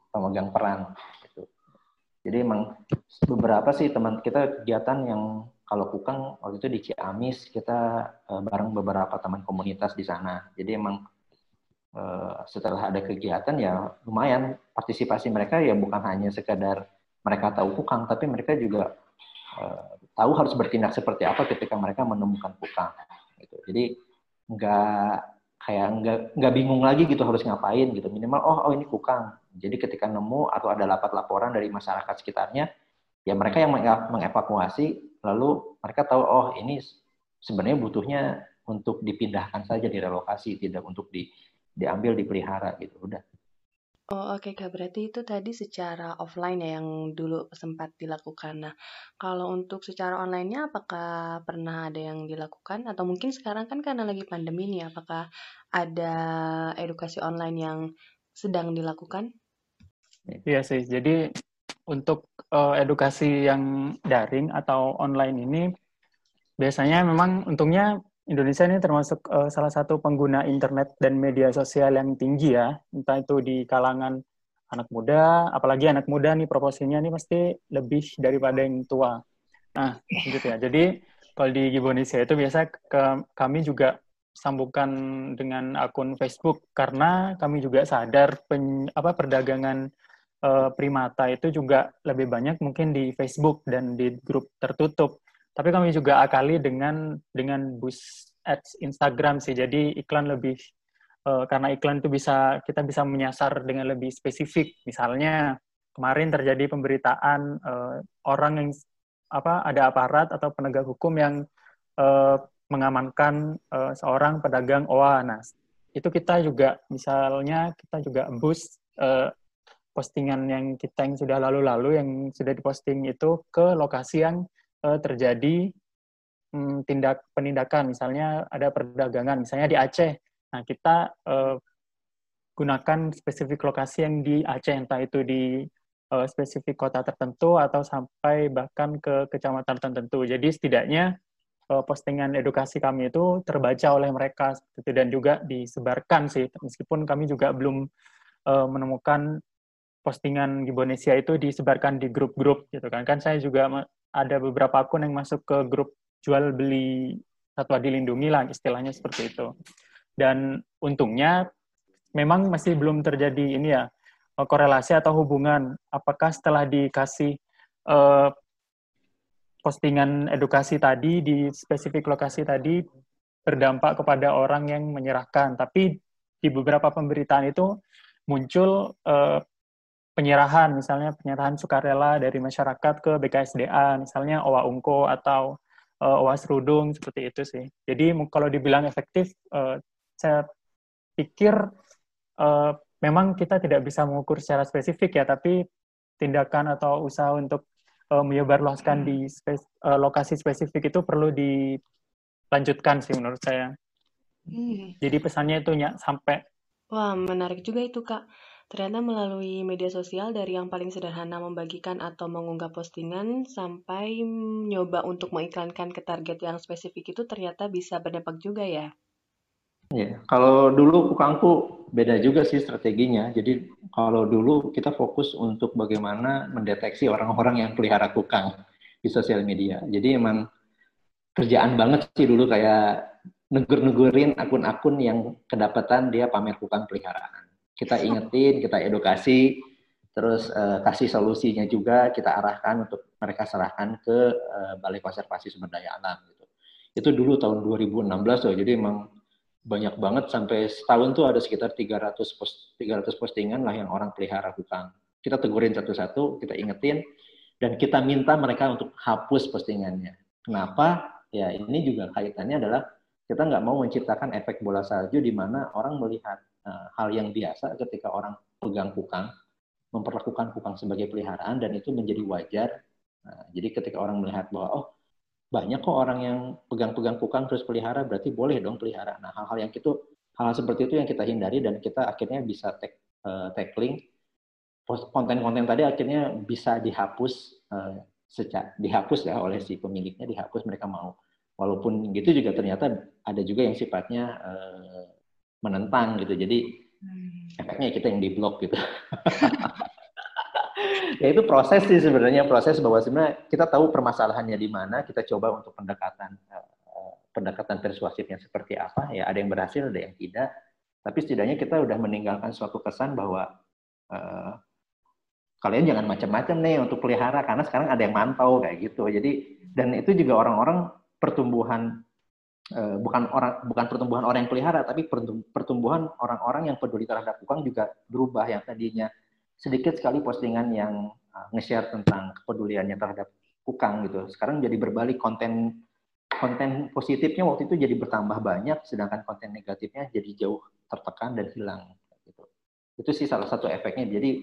pemegang peran gitu. Jadi emang beberapa sih teman kita kegiatan yang kalau Kukang waktu itu di Ciamis kita e, bareng beberapa teman komunitas di sana. Jadi emang Eh, setelah ada kegiatan ya lumayan. Partisipasi mereka ya bukan hanya sekadar mereka tahu kukang tapi mereka juga uh, tahu harus bertindak seperti apa ketika mereka menemukan kukang gitu. Jadi nggak kayak nggak nggak bingung lagi gitu harus ngapain gitu. Minimal oh oh ini kukang jadi ketika nemu atau ada lapat laporan dari masyarakat sekitarnya ya mereka yang mengevakuasi lalu mereka tahu oh ini sebenarnya butuhnya untuk dipindahkan saja direlokasi tidak untuk di diambil dipelihara gitu udah Oh oke okay, Kak, berarti itu tadi secara offline ya yang dulu sempat dilakukan. Nah, kalau untuk secara online-nya apakah pernah ada yang dilakukan atau mungkin sekarang kan karena lagi pandemi nih, apakah ada edukasi online yang sedang dilakukan? Iya sih, jadi untuk uh, edukasi yang daring atau online ini biasanya memang untungnya Indonesia ini termasuk uh, salah satu pengguna internet dan media sosial yang tinggi ya, entah itu di kalangan anak muda, apalagi anak muda nih proporsinya nih pasti lebih daripada yang tua. Nah, gitu ya. Jadi kalau di Gibonesia itu biasa ke, kami juga sambungkan dengan akun Facebook karena kami juga sadar pen, apa perdagangan uh, primata itu juga lebih banyak mungkin di Facebook dan di grup tertutup. Tapi kami juga akali dengan dengan bus ads Instagram sih. Jadi iklan lebih uh, karena iklan itu bisa kita bisa menyasar dengan lebih spesifik. Misalnya kemarin terjadi pemberitaan uh, orang yang apa ada aparat atau penegak hukum yang uh, mengamankan uh, seorang pedagang OA. Nah, itu kita juga misalnya kita juga boost uh, postingan yang kita yang sudah lalu-lalu yang sudah diposting itu ke lokasi yang uh, terjadi um, tindak penindakan, misalnya ada perdagangan, misalnya di Aceh. Nah, kita uh, gunakan spesifik lokasi yang di Aceh, entah itu di uh, spesifik kota tertentu atau sampai bahkan ke kecamatan tertentu. Jadi setidaknya uh, postingan edukasi kami itu terbaca oleh mereka itu dan juga disebarkan sih, meskipun kami juga belum menemukan postingan Gibonesia itu disebarkan di grup-grup gitu kan. Kan saya juga ada beberapa akun yang masuk ke grup jual beli satwa dilindungi lah istilahnya seperti itu. Dan untungnya memang masih belum terjadi ini ya eh, korelasi atau hubungan apakah setelah dikasih uh, postingan edukasi tadi di spesifik lokasi tadi berdampak kepada orang yang menyerahkan. Tapi di beberapa pemberitaan itu muncul uh, penyerahan, misalnya penyerahan sukarela dari masyarakat ke BKSDA, misalnya OWA Ungko atau uh, OWA Serudung, seperti itu sih. Jadi kalau dibilang efektif, uh, saya pikir uh, memang kita tidak bisa mengukur secara spesifik ya, tapi tindakan atau usaha untuk uh, menyebarluaskan di spes uh, lokasi spesifik itu perlu dilanjutkan sih menurut saya. Hmm. Jadi pesannya itu ya, sampai. Wah, menarik juga itu, Kak. Ternyata melalui media sosial dari yang paling sederhana membagikan atau mengunggah postingan sampai nyoba untuk mengiklankan ke target yang spesifik itu ternyata bisa berdampak juga ya. Ya, kalau dulu kukangku beda juga sih strateginya. Jadi kalau dulu kita fokus untuk bagaimana mendeteksi orang-orang yang pelihara kukang di sosial media. Jadi emang kerjaan banget sih dulu kayak negur-negurin akun-akun yang kedapatan dia pamer kukang peliharaan kita ingetin, kita edukasi, terus uh, kasih solusinya juga kita arahkan untuk mereka serahkan ke uh, Balai Konservasi Sumber Daya Alam gitu. Itu dulu tahun 2016 tuh, jadi emang banyak banget sampai setahun tuh ada sekitar 300 post, 300 postingan lah yang orang pelihara kukang. Kita tegurin satu-satu, kita ingetin, dan kita minta mereka untuk hapus postingannya. Kenapa? Ya ini juga kaitannya adalah kita nggak mau menciptakan efek bola salju di mana orang melihat hal yang biasa ketika orang pegang kukang, memperlakukan kukang sebagai peliharaan dan itu menjadi wajar. Nah, jadi ketika orang melihat bahwa oh banyak kok orang yang pegang-pegang kukang terus pelihara berarti boleh dong pelihara. Nah hal-hal yang itu hal, seperti itu yang kita hindari dan kita akhirnya bisa uh, tackling konten-konten tadi akhirnya bisa dihapus uh, sejak dihapus ya oleh si pemiliknya dihapus mereka mau. Walaupun gitu juga ternyata ada juga yang sifatnya uh, menentang gitu. Jadi Hmm. Efeknya kita yang diblok gitu. ya itu proses sih sebenarnya proses bahwa sebenarnya kita tahu permasalahannya di mana, kita coba untuk pendekatan uh, pendekatan persuasifnya seperti apa. Ya ada yang berhasil, ada yang tidak. Tapi setidaknya kita udah meninggalkan suatu kesan bahwa uh, kalian jangan macam-macam nih untuk pelihara karena sekarang ada yang mantau kayak gitu. Jadi dan itu juga orang-orang pertumbuhan Eh, bukan orang bukan pertumbuhan orang yang pelihara tapi pertumbuhan orang-orang yang peduli terhadap kukang juga berubah yang tadinya sedikit sekali postingan yang uh, nge-share tentang kepeduliannya terhadap kukang gitu. Sekarang jadi berbalik konten konten positifnya waktu itu jadi bertambah banyak sedangkan konten negatifnya jadi jauh tertekan dan hilang gitu. Itu sih salah satu efeknya. Jadi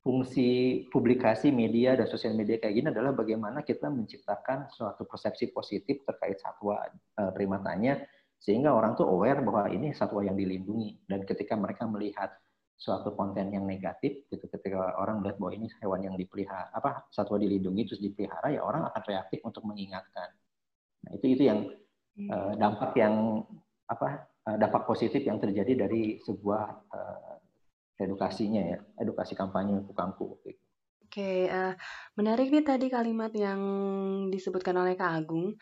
fungsi publikasi media dan sosial media kayak gini adalah bagaimana kita menciptakan suatu persepsi positif terkait satwa uh, primatanya sehingga orang tuh aware bahwa ini satwa yang dilindungi. Dan ketika mereka melihat suatu konten yang negatif gitu ketika orang melihat bahwa ini hewan yang dipelihara apa satwa dilindungi terus dipelihara ya orang akan reaktif untuk mengingatkan. Nah itu itu yang uh, dampak yang apa uh, dampak positif yang terjadi dari sebuah edukasinya ya, edukasi kampanye Kukangku. Oke, uh, menarik nih tadi kalimat yang disebutkan oleh Kak Agung.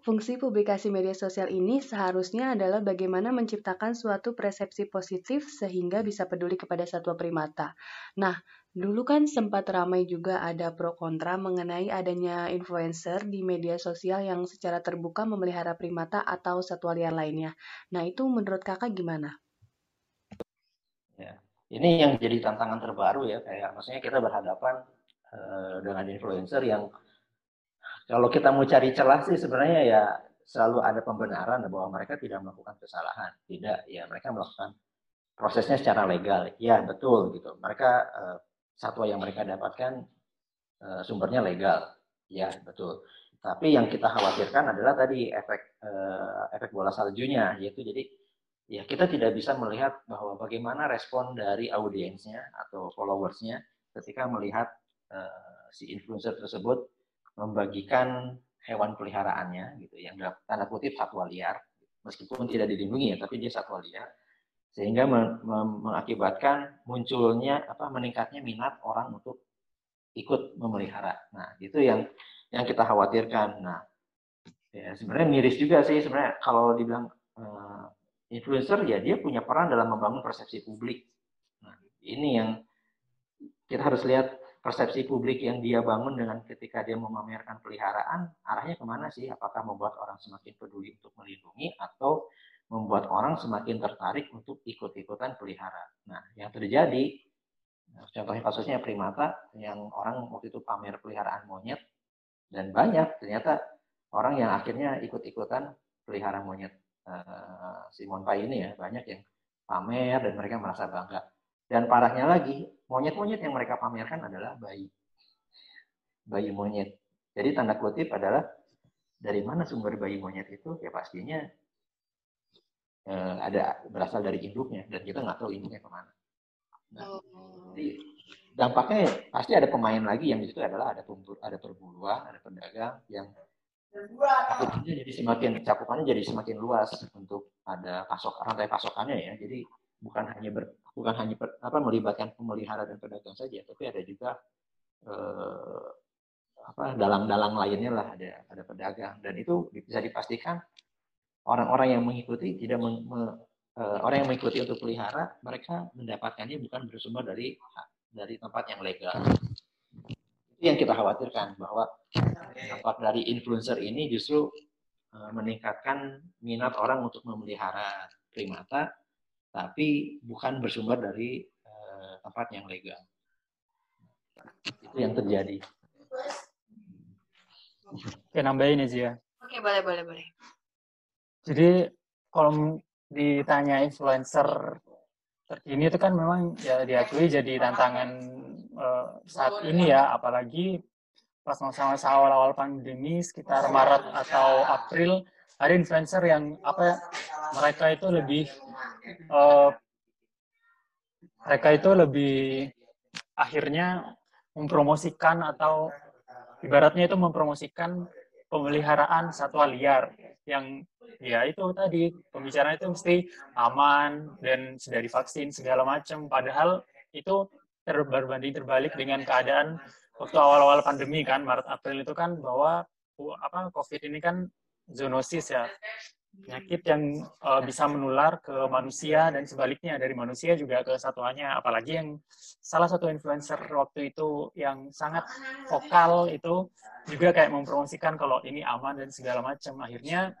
Fungsi publikasi media sosial ini seharusnya adalah bagaimana menciptakan suatu persepsi positif sehingga bisa peduli kepada satwa primata. Nah, dulu kan sempat ramai juga ada pro kontra mengenai adanya influencer di media sosial yang secara terbuka memelihara primata atau satwa liar lainnya. Nah, itu menurut kakak gimana? Ini yang jadi tantangan terbaru ya kayak maksudnya kita berhadapan uh, dengan influencer yang kalau kita mau cari celah sih sebenarnya ya selalu ada pembenaran bahwa mereka tidak melakukan kesalahan. Tidak ya mereka melakukan prosesnya secara legal. Ya betul gitu. Mereka uh, satwa yang mereka dapatkan uh, sumbernya legal. Ya betul. Tapi yang kita khawatirkan adalah tadi efek efek bola saljunya yaitu jadi ya kita tidak bisa melihat bahwa bagaimana respon dari audiensnya atau followersnya ketika melihat uh, si influencer tersebut membagikan hewan peliharaannya gitu yang dalam tanda kutip satwa liar meskipun tidak dilindungi ya tapi dia satwa liar sehingga mengakibatkan munculnya apa meningkatnya minat orang untuk ikut memelihara. Nah, itu yang yang kita khawatirkan. Nah, ya sebenarnya miris juga sih sebenarnya kalau dibilang uh, influencer ya dia punya peran dalam membangun persepsi publik. Nah, ini yang kita harus lihat persepsi publik yang dia bangun dengan ketika dia memamerkan peliharaan, arahnya ke mana sih? Apakah membuat orang semakin peduli untuk melindungi atau membuat orang semakin tertarik untuk ikut-ikutan pelihara? Nah, yang terjadi, contohnya kasusnya primata, yang orang waktu itu pamer peliharaan monyet, dan banyak ternyata orang yang akhirnya ikut-ikutan pelihara monyet uh, Simon Pai ini ya banyak yang pamer dan mereka merasa bangga. Dan parahnya lagi, monyet-monyet yang mereka pamerkan adalah bayi. Bayi monyet. Jadi tanda kutip adalah dari mana sumber bayi monyet itu? Ya pastinya uh, ada berasal dari induknya dan kita nggak tahu induknya ke mana. Nah, oh. jadi dampaknya pasti ada pemain lagi yang di situ adalah ada pemburu, ada perburuan, ada pedagang yang cakupannya jadi semakin cakupannya jadi semakin luas untuk ada pasok rantai pasokannya ya. Jadi bukan hanya ber, bukan hanya per, apa melibatkan pemelihara dan pedagang saja, tapi ada juga eh, apa dalang-dalang lainnya lah ada ada pedagang dan itu bisa dipastikan orang-orang yang mengikuti tidak meng, me, eh, orang yang mengikuti untuk pelihara mereka mendapatkannya bukan bersumber dari dari tempat yang legal. Itu yang kita khawatirkan bahwa dampak dari influencer ini justru uh, meningkatkan minat orang untuk memelihara primata, tapi bukan bersumber dari uh, tempat yang legal. Itu yang terjadi. Oke, nambahin aja ya. Oke, boleh, boleh, boleh. Jadi kalau ditanya influencer terkini itu kan memang ya diakui jadi tantangan uh, saat ini ya, apalagi pas masa-masa awal-awal pandemi sekitar Maret atau April ada influencer yang apa ya, mereka itu lebih uh, mereka itu lebih akhirnya mempromosikan atau ibaratnya itu mempromosikan pemeliharaan satwa liar yang ya itu tadi pembicaraan itu mesti aman dan sudah divaksin segala macam. Padahal itu terbanding terbalik dengan keadaan waktu awal-awal pandemi kan Maret April itu kan bahwa apa COVID ini kan zoonosis ya. Penyakit yang uh, bisa menular ke manusia dan sebaliknya dari manusia juga ke satuannya. Apalagi yang salah satu influencer waktu itu yang sangat vokal itu juga kayak mempromosikan kalau ini aman dan segala macam. Akhirnya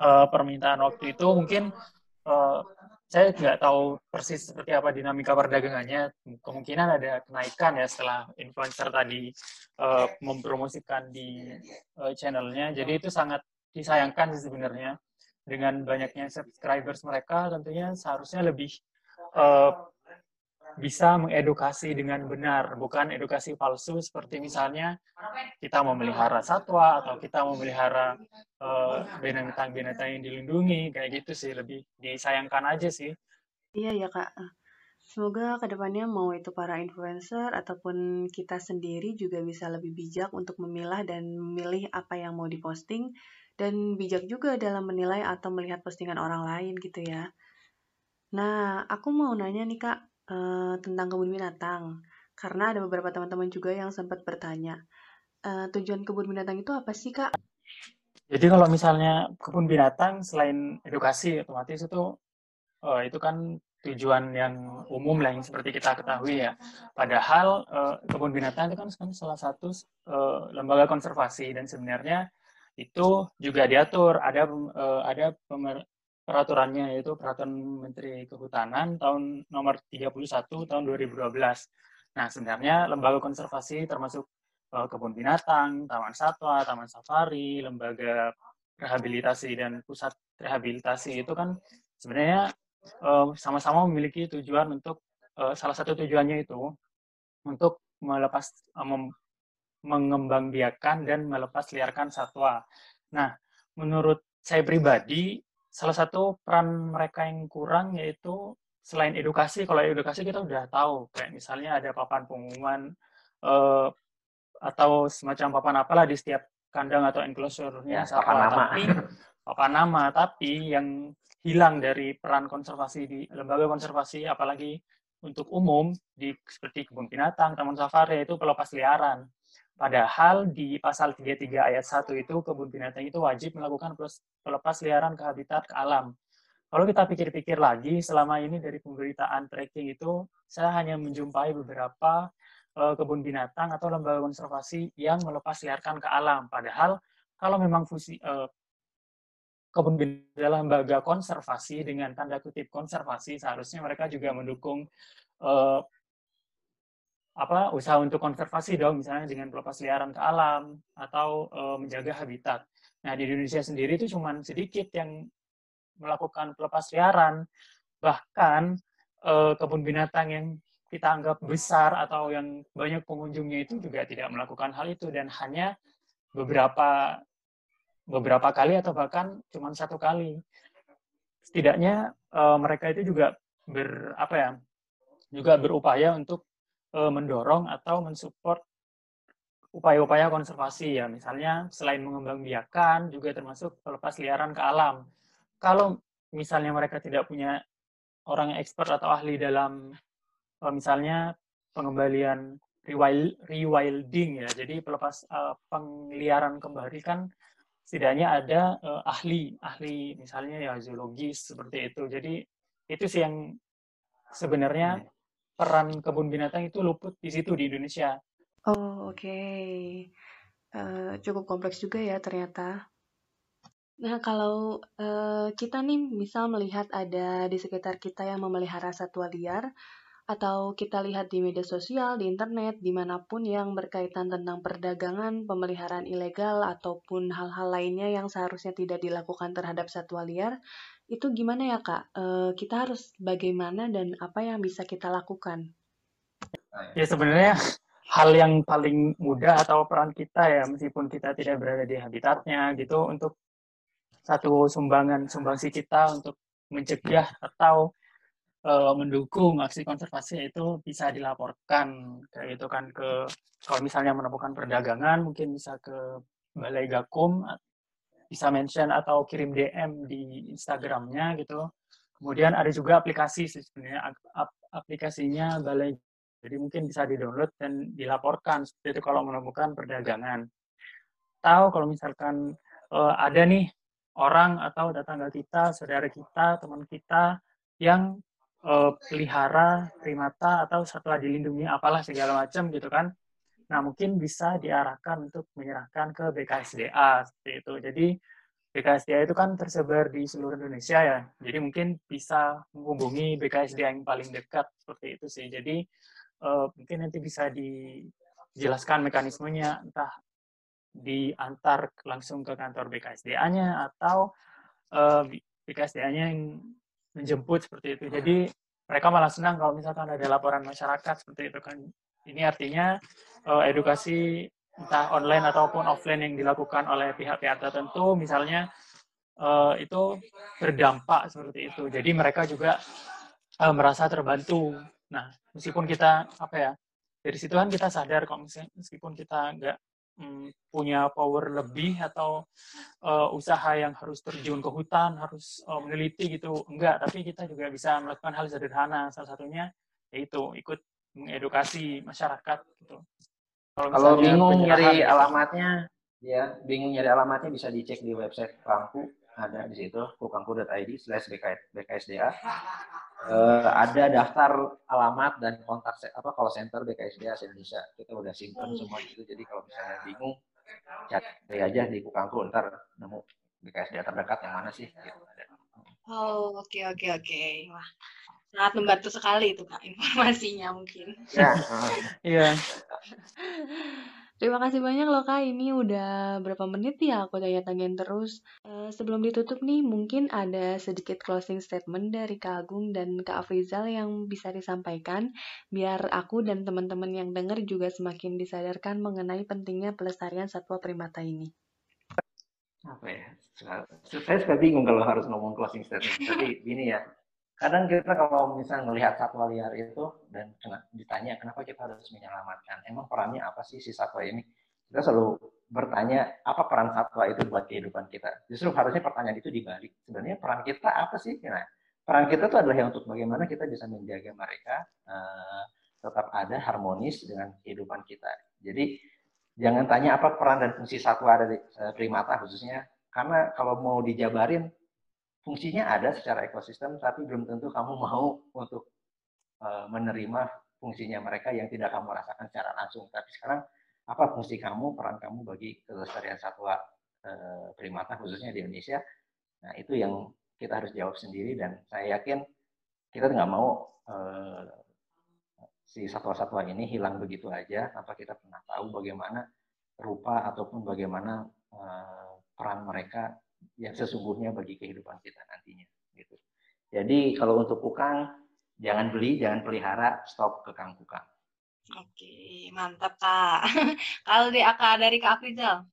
uh, permintaan waktu itu mungkin uh, saya nggak tahu persis seperti apa dinamika perdagangannya. Kemungkinan ada kenaikan ya setelah influencer tadi uh, mempromosikan di uh, channelnya. Jadi itu sangat disayangkan sih sebenarnya. Dengan banyaknya subscribers mereka tentunya seharusnya lebih uh, bisa mengedukasi dengan benar, bukan edukasi palsu seperti misalnya kita memelihara satwa atau kita memelihara binatang-binatang uh, yang dilindungi, kayak gitu sih lebih disayangkan aja sih. Iya ya kak. Semoga ke depannya mau itu para influencer ataupun kita sendiri juga bisa lebih bijak untuk memilah dan memilih apa yang mau diposting dan bijak juga dalam menilai atau melihat postingan orang lain gitu ya. Nah, aku mau nanya nih Kak, uh, tentang kebun binatang. Karena ada beberapa teman-teman juga yang sempat bertanya, uh, tujuan kebun binatang itu apa sih Kak? Jadi kalau misalnya kebun binatang selain edukasi otomatis itu uh, itu kan tujuan yang umum lah yang seperti kita ketahui ya. Padahal uh, kebun binatang itu kan salah satu uh, lembaga konservasi dan sebenarnya itu juga diatur ada uh, ada peraturannya yaitu peraturan Menteri Kehutanan tahun nomor 31 tahun 2012. Nah, sebenarnya lembaga konservasi termasuk uh, kebun binatang, taman satwa, taman safari, lembaga rehabilitasi dan pusat rehabilitasi itu kan sebenarnya sama-sama uh, memiliki tujuan untuk uh, salah satu tujuannya itu untuk melepas mengembangbiakan dan melepas liarkan satwa. Nah, menurut saya pribadi, salah satu peran mereka yang kurang yaitu selain edukasi, kalau edukasi kita udah tahu, kayak misalnya ada papan pengumuman eh, atau semacam papan apalah di setiap kandang atau enclosure-nya ya, papan nama. tapi papan nama, tapi yang hilang dari peran konservasi di lembaga konservasi apalagi untuk umum di seperti kebun binatang, taman safari itu pelepas liaran. Padahal di pasal 33 ayat 1 itu kebun binatang itu wajib melakukan pelepas liaran ke habitat ke alam. Kalau kita pikir-pikir lagi, selama ini dari pemberitaan tracking itu, saya hanya menjumpai beberapa uh, kebun binatang atau lembaga konservasi yang melepas liarkan ke alam. Padahal kalau memang fungsi uh, kebun binatang lembaga konservasi dengan tanda kutip konservasi, seharusnya mereka juga mendukung uh, apa usaha untuk konservasi dong misalnya dengan pelepas liaran ke alam atau e, menjaga habitat. Nah di Indonesia sendiri itu cuma sedikit yang melakukan pelepas liaran, bahkan e, kebun binatang yang kita anggap besar atau yang banyak pengunjungnya itu juga tidak melakukan hal itu dan hanya beberapa beberapa kali atau bahkan cuma satu kali. Setidaknya e, mereka itu juga ber apa ya juga berupaya untuk uh, mendorong atau mensupport upaya-upaya konservasi ya. Misalnya selain mengembangbiakan juga termasuk pelepas liaran ke alam. Kalau misalnya mereka tidak punya orang yang expert atau ahli dalam uh, misalnya pengembalian rewild, rewilding ya. Jadi pelepas uh, pengliaran kembali kan setidaknya ada uh, ahli ahli misalnya ya zoologis seperti itu. Jadi itu sih yang sebenarnya peran kebun binatang itu luput di situ di Indonesia. Oh, oke. Okay. Uh, eh, cukup kompleks juga ya ternyata. Nah, kalau uh, kita nih misal melihat ada di sekitar kita yang memelihara satwa liar, atau kita lihat di media sosial, di internet, di mana pun yang berkaitan tentang perdagangan, pemeliharaan ilegal, ataupun hal-hal lainnya yang seharusnya tidak dilakukan terhadap satwa liar, itu gimana ya kak? E, kita harus bagaimana dan apa yang bisa kita lakukan? Ya sebenarnya hal yang paling mudah atau peran kita ya, meskipun kita tidak berada di habitatnya gitu, untuk satu sumbangan sumbangsi kita untuk mencegah atau uh, mendukung aksi konservasi itu bisa dilaporkan kayak itu kan ke kalau misalnya menemukan perdagangan mungkin bisa ke Balai Gakum bisa mention atau kirim DM di Instagramnya gitu. Kemudian ada juga aplikasi sebenarnya aplikasinya Balai jadi mungkin bisa di-download dan dilaporkan seperti itu kalau menemukan perdagangan. Tahu kalau misalkan uh, ada nih orang atau tetangga kita, saudara kita, teman kita yang uh, pelihara primata atau satwa dilindungi apalah segala macam gitu kan. Nah, mungkin bisa diarahkan untuk menyerahkan ke BKSDA seperti itu. Jadi BKSDA itu kan tersebar di seluruh Indonesia ya. Jadi mungkin bisa menghubungi BKSDA yang paling dekat seperti itu sih. Jadi uh, mungkin nanti bisa dijelaskan mekanismenya entah diantar langsung ke kantor BKSDA-nya atau uh, BKSDA-nya yang menjemput seperti itu. Jadi mereka malah senang kalau misalkan ada laporan masyarakat seperti itu kan. Ini artinya uh, edukasi entah online ataupun offline yang dilakukan oleh pihak-pihak tertentu, misalnya uh, itu berdampak seperti itu. Jadi mereka juga uh, merasa terbantu. Nah, meskipun kita apa ya dari situ kan kita sadar kalau meskipun kita nggak Hmm, punya power lebih atau uh, usaha yang harus terjun ke hutan, harus uh, meneliti gitu. Enggak, tapi kita juga bisa melakukan hal sederhana. Salah satunya yaitu ikut mengedukasi masyarakat gitu. Kalau, Kalau bingung nyari gitu. alamatnya, ya bingung nyari alamatnya bisa dicek di website Pangku ada di situ kukangku.id slash bksda uh, ada daftar alamat dan kontak apa call center BKSDA Indonesia. Kita udah simpan semua itu. Jadi kalau misalnya bingung, cari aja di Kukangku ntar nemu BKSDA terdekat yang mana sih. Gitu. Oh oke okay, oke okay, oke. Okay. Wah sangat membantu sekali itu kak informasinya mungkin. Ya. Iya. Terima kasih banyak loh Kak, ini udah berapa menit ya aku tanya-tanyain terus. Uh, sebelum ditutup nih, mungkin ada sedikit closing statement dari Kak Agung dan Kak Afrizal yang bisa disampaikan, biar aku dan teman-teman yang denger juga semakin disadarkan mengenai pentingnya pelestarian satwa primata ini. Apa ya? Saya suka bingung kalau harus ngomong closing statement, tapi gini ya, kadang kita kalau misalnya melihat satwa liar itu dan ditanya kenapa kita harus menyelamatkan, emang perannya apa sih si satwa ini? Kita selalu bertanya apa peran satwa itu buat kehidupan kita. Justru harusnya pertanyaan itu dibalik. Sebenarnya peran kita apa sih? Nah, peran kita itu adalah yang untuk bagaimana kita bisa menjaga mereka uh, tetap ada harmonis dengan kehidupan kita. Jadi jangan tanya apa peran dan fungsi satwa dari uh, primata khususnya, karena kalau mau dijabarin fungsinya ada secara ekosistem, tapi belum tentu kamu mau untuk uh, menerima fungsinya mereka yang tidak kamu rasakan secara langsung. Tapi sekarang apa fungsi kamu, peran kamu bagi kelestarian satwa uh, primata khususnya di Indonesia? Nah itu yang kita harus jawab sendiri dan saya yakin kita nggak mau uh, si satwa-satwa ini hilang begitu aja tanpa kita pernah tahu bagaimana rupa ataupun bagaimana peran mereka yang sesungguhnya bagi kehidupan kita nantinya gitu. Jadi kalau untuk kukang jangan beli, jangan pelihara, stop ke kang kukang. Oke, mantap Kak. kalau di AK dari Kak Afrizal?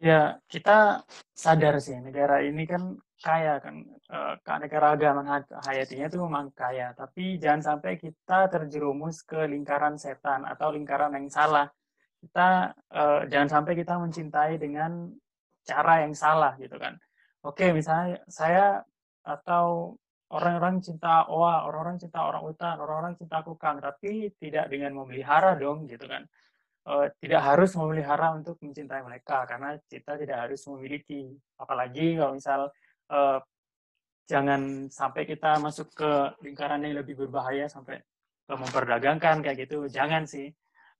Ya, kita sadar sih negara ini kan kaya kan negara agama hayatinya itu memang kaya tapi jangan sampai kita terjerumus ke lingkaran setan atau lingkaran yang salah kita uh, jangan sampai kita mencintai dengan cara yang salah gitu kan. Oke, misalnya saya atau orang-orang cinta oa, orang-orang cinta orang hutan, orang-orang cinta kukang, tapi tidak dengan memelihara dong gitu kan. E, tidak harus memelihara untuk mencintai mereka karena kita tidak harus memiliki. Apalagi kalau misal e, jangan sampai kita masuk ke lingkaran yang lebih berbahaya sampai memperdagangkan kayak gitu jangan sih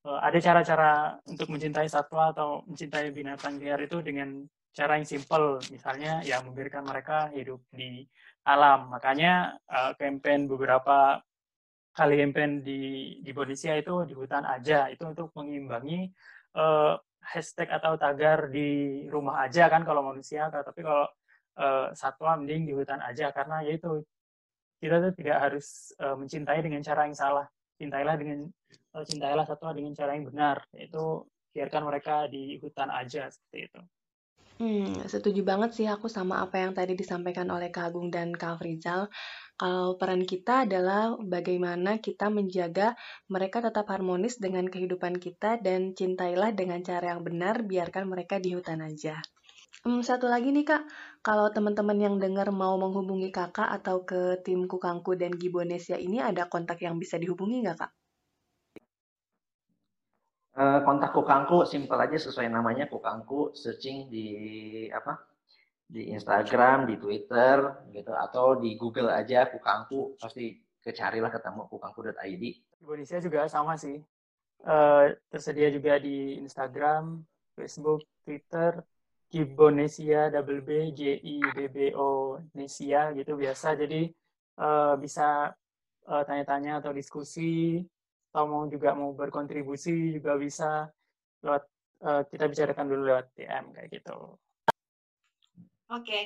uh, ada cara-cara untuk mencintai satwa atau mencintai binatang liar itu dengan cara yang simple misalnya ya membiarkan mereka hidup di alam. Makanya uh, campaign beberapa kali campaign di di Indonesia itu di hutan aja itu untuk mengimbangi uh, hashtag atau tagar di rumah aja kan kalau manusia tapi kalau uh, satwa mending di hutan aja karena yaitu kita tuh tidak harus uh, mencintai dengan cara yang salah. Cintailah dengan cintailah satwa dengan cara yang benar. Yaitu biarkan mereka di hutan aja seperti itu Hmm, setuju banget sih aku sama apa yang tadi disampaikan oleh Kak Agung dan Kak Frizal. Kalau peran kita adalah bagaimana kita menjaga mereka tetap harmonis dengan kehidupan kita dan cintailah dengan cara yang benar, biarkan mereka di hutan aja. Hmm, satu lagi nih Kak, kalau teman-teman yang dengar mau menghubungi Kakak atau ke tim Kukangku dan Gibonesia ini ada kontak yang bisa dihubungi nggak Kak? Uh, kontak Kukangku simpel aja sesuai namanya Kukangku, searching di apa? Di Instagram, di Twitter gitu atau di Google aja Kukangku pasti kecarilah ketemu kukangku.id. Indonesia juga sama sih. Uh, tersedia juga di Instagram, Facebook, Twitter, Gibonesia double B J I B B O Nesia gitu biasa jadi uh, bisa uh, tanya-tanya atau diskusi atau mau juga mau berkontribusi juga bisa lewat uh, kita bicarakan dulu lewat DM kayak gitu. Oke. Okay.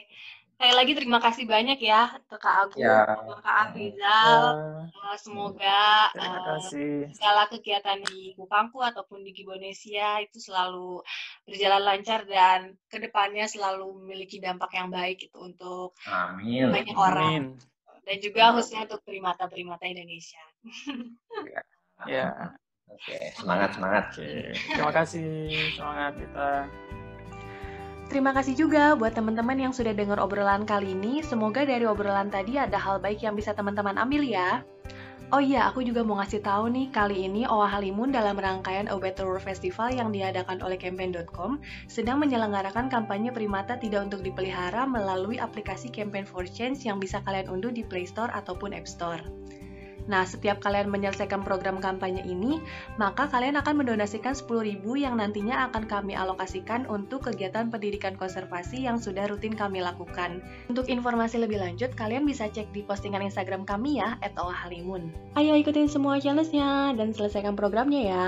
Sekali lagi terima kasih banyak ya ke Kak Agung, ya. Kak Afrizal. Ya. Semoga terima kasih. Uh, segala kegiatan di Kukangku ataupun di Gibonesia itu selalu berjalan lancar dan ke depannya selalu memiliki dampak yang baik itu untuk Amin. banyak orang. Amin. Dan juga khususnya untuk primata-primata Indonesia. ya. Ya. Oke, semangat semangat. Oke. Terima kasih, semangat kita. Terima kasih juga buat teman-teman yang sudah dengar obrolan kali ini. Semoga dari obrolan tadi ada hal baik yang bisa teman-teman ambil ya. Oh iya, aku juga mau ngasih tahu nih, kali ini Owa Halimun dalam rangkaian A Better World Festival yang diadakan oleh Campaign.com sedang menyelenggarakan kampanye primata tidak untuk dipelihara melalui aplikasi Campaign for Change yang bisa kalian unduh di Play Store ataupun App Store. Nah, setiap kalian menyelesaikan program kampanye ini, maka kalian akan mendonasikan 10.000 yang nantinya akan kami alokasikan untuk kegiatan pendidikan konservasi yang sudah rutin kami lakukan. Untuk informasi lebih lanjut, kalian bisa cek di postingan Instagram kami ya, @owahalimun. Ayo ikutin semua challenge-nya dan selesaikan programnya ya.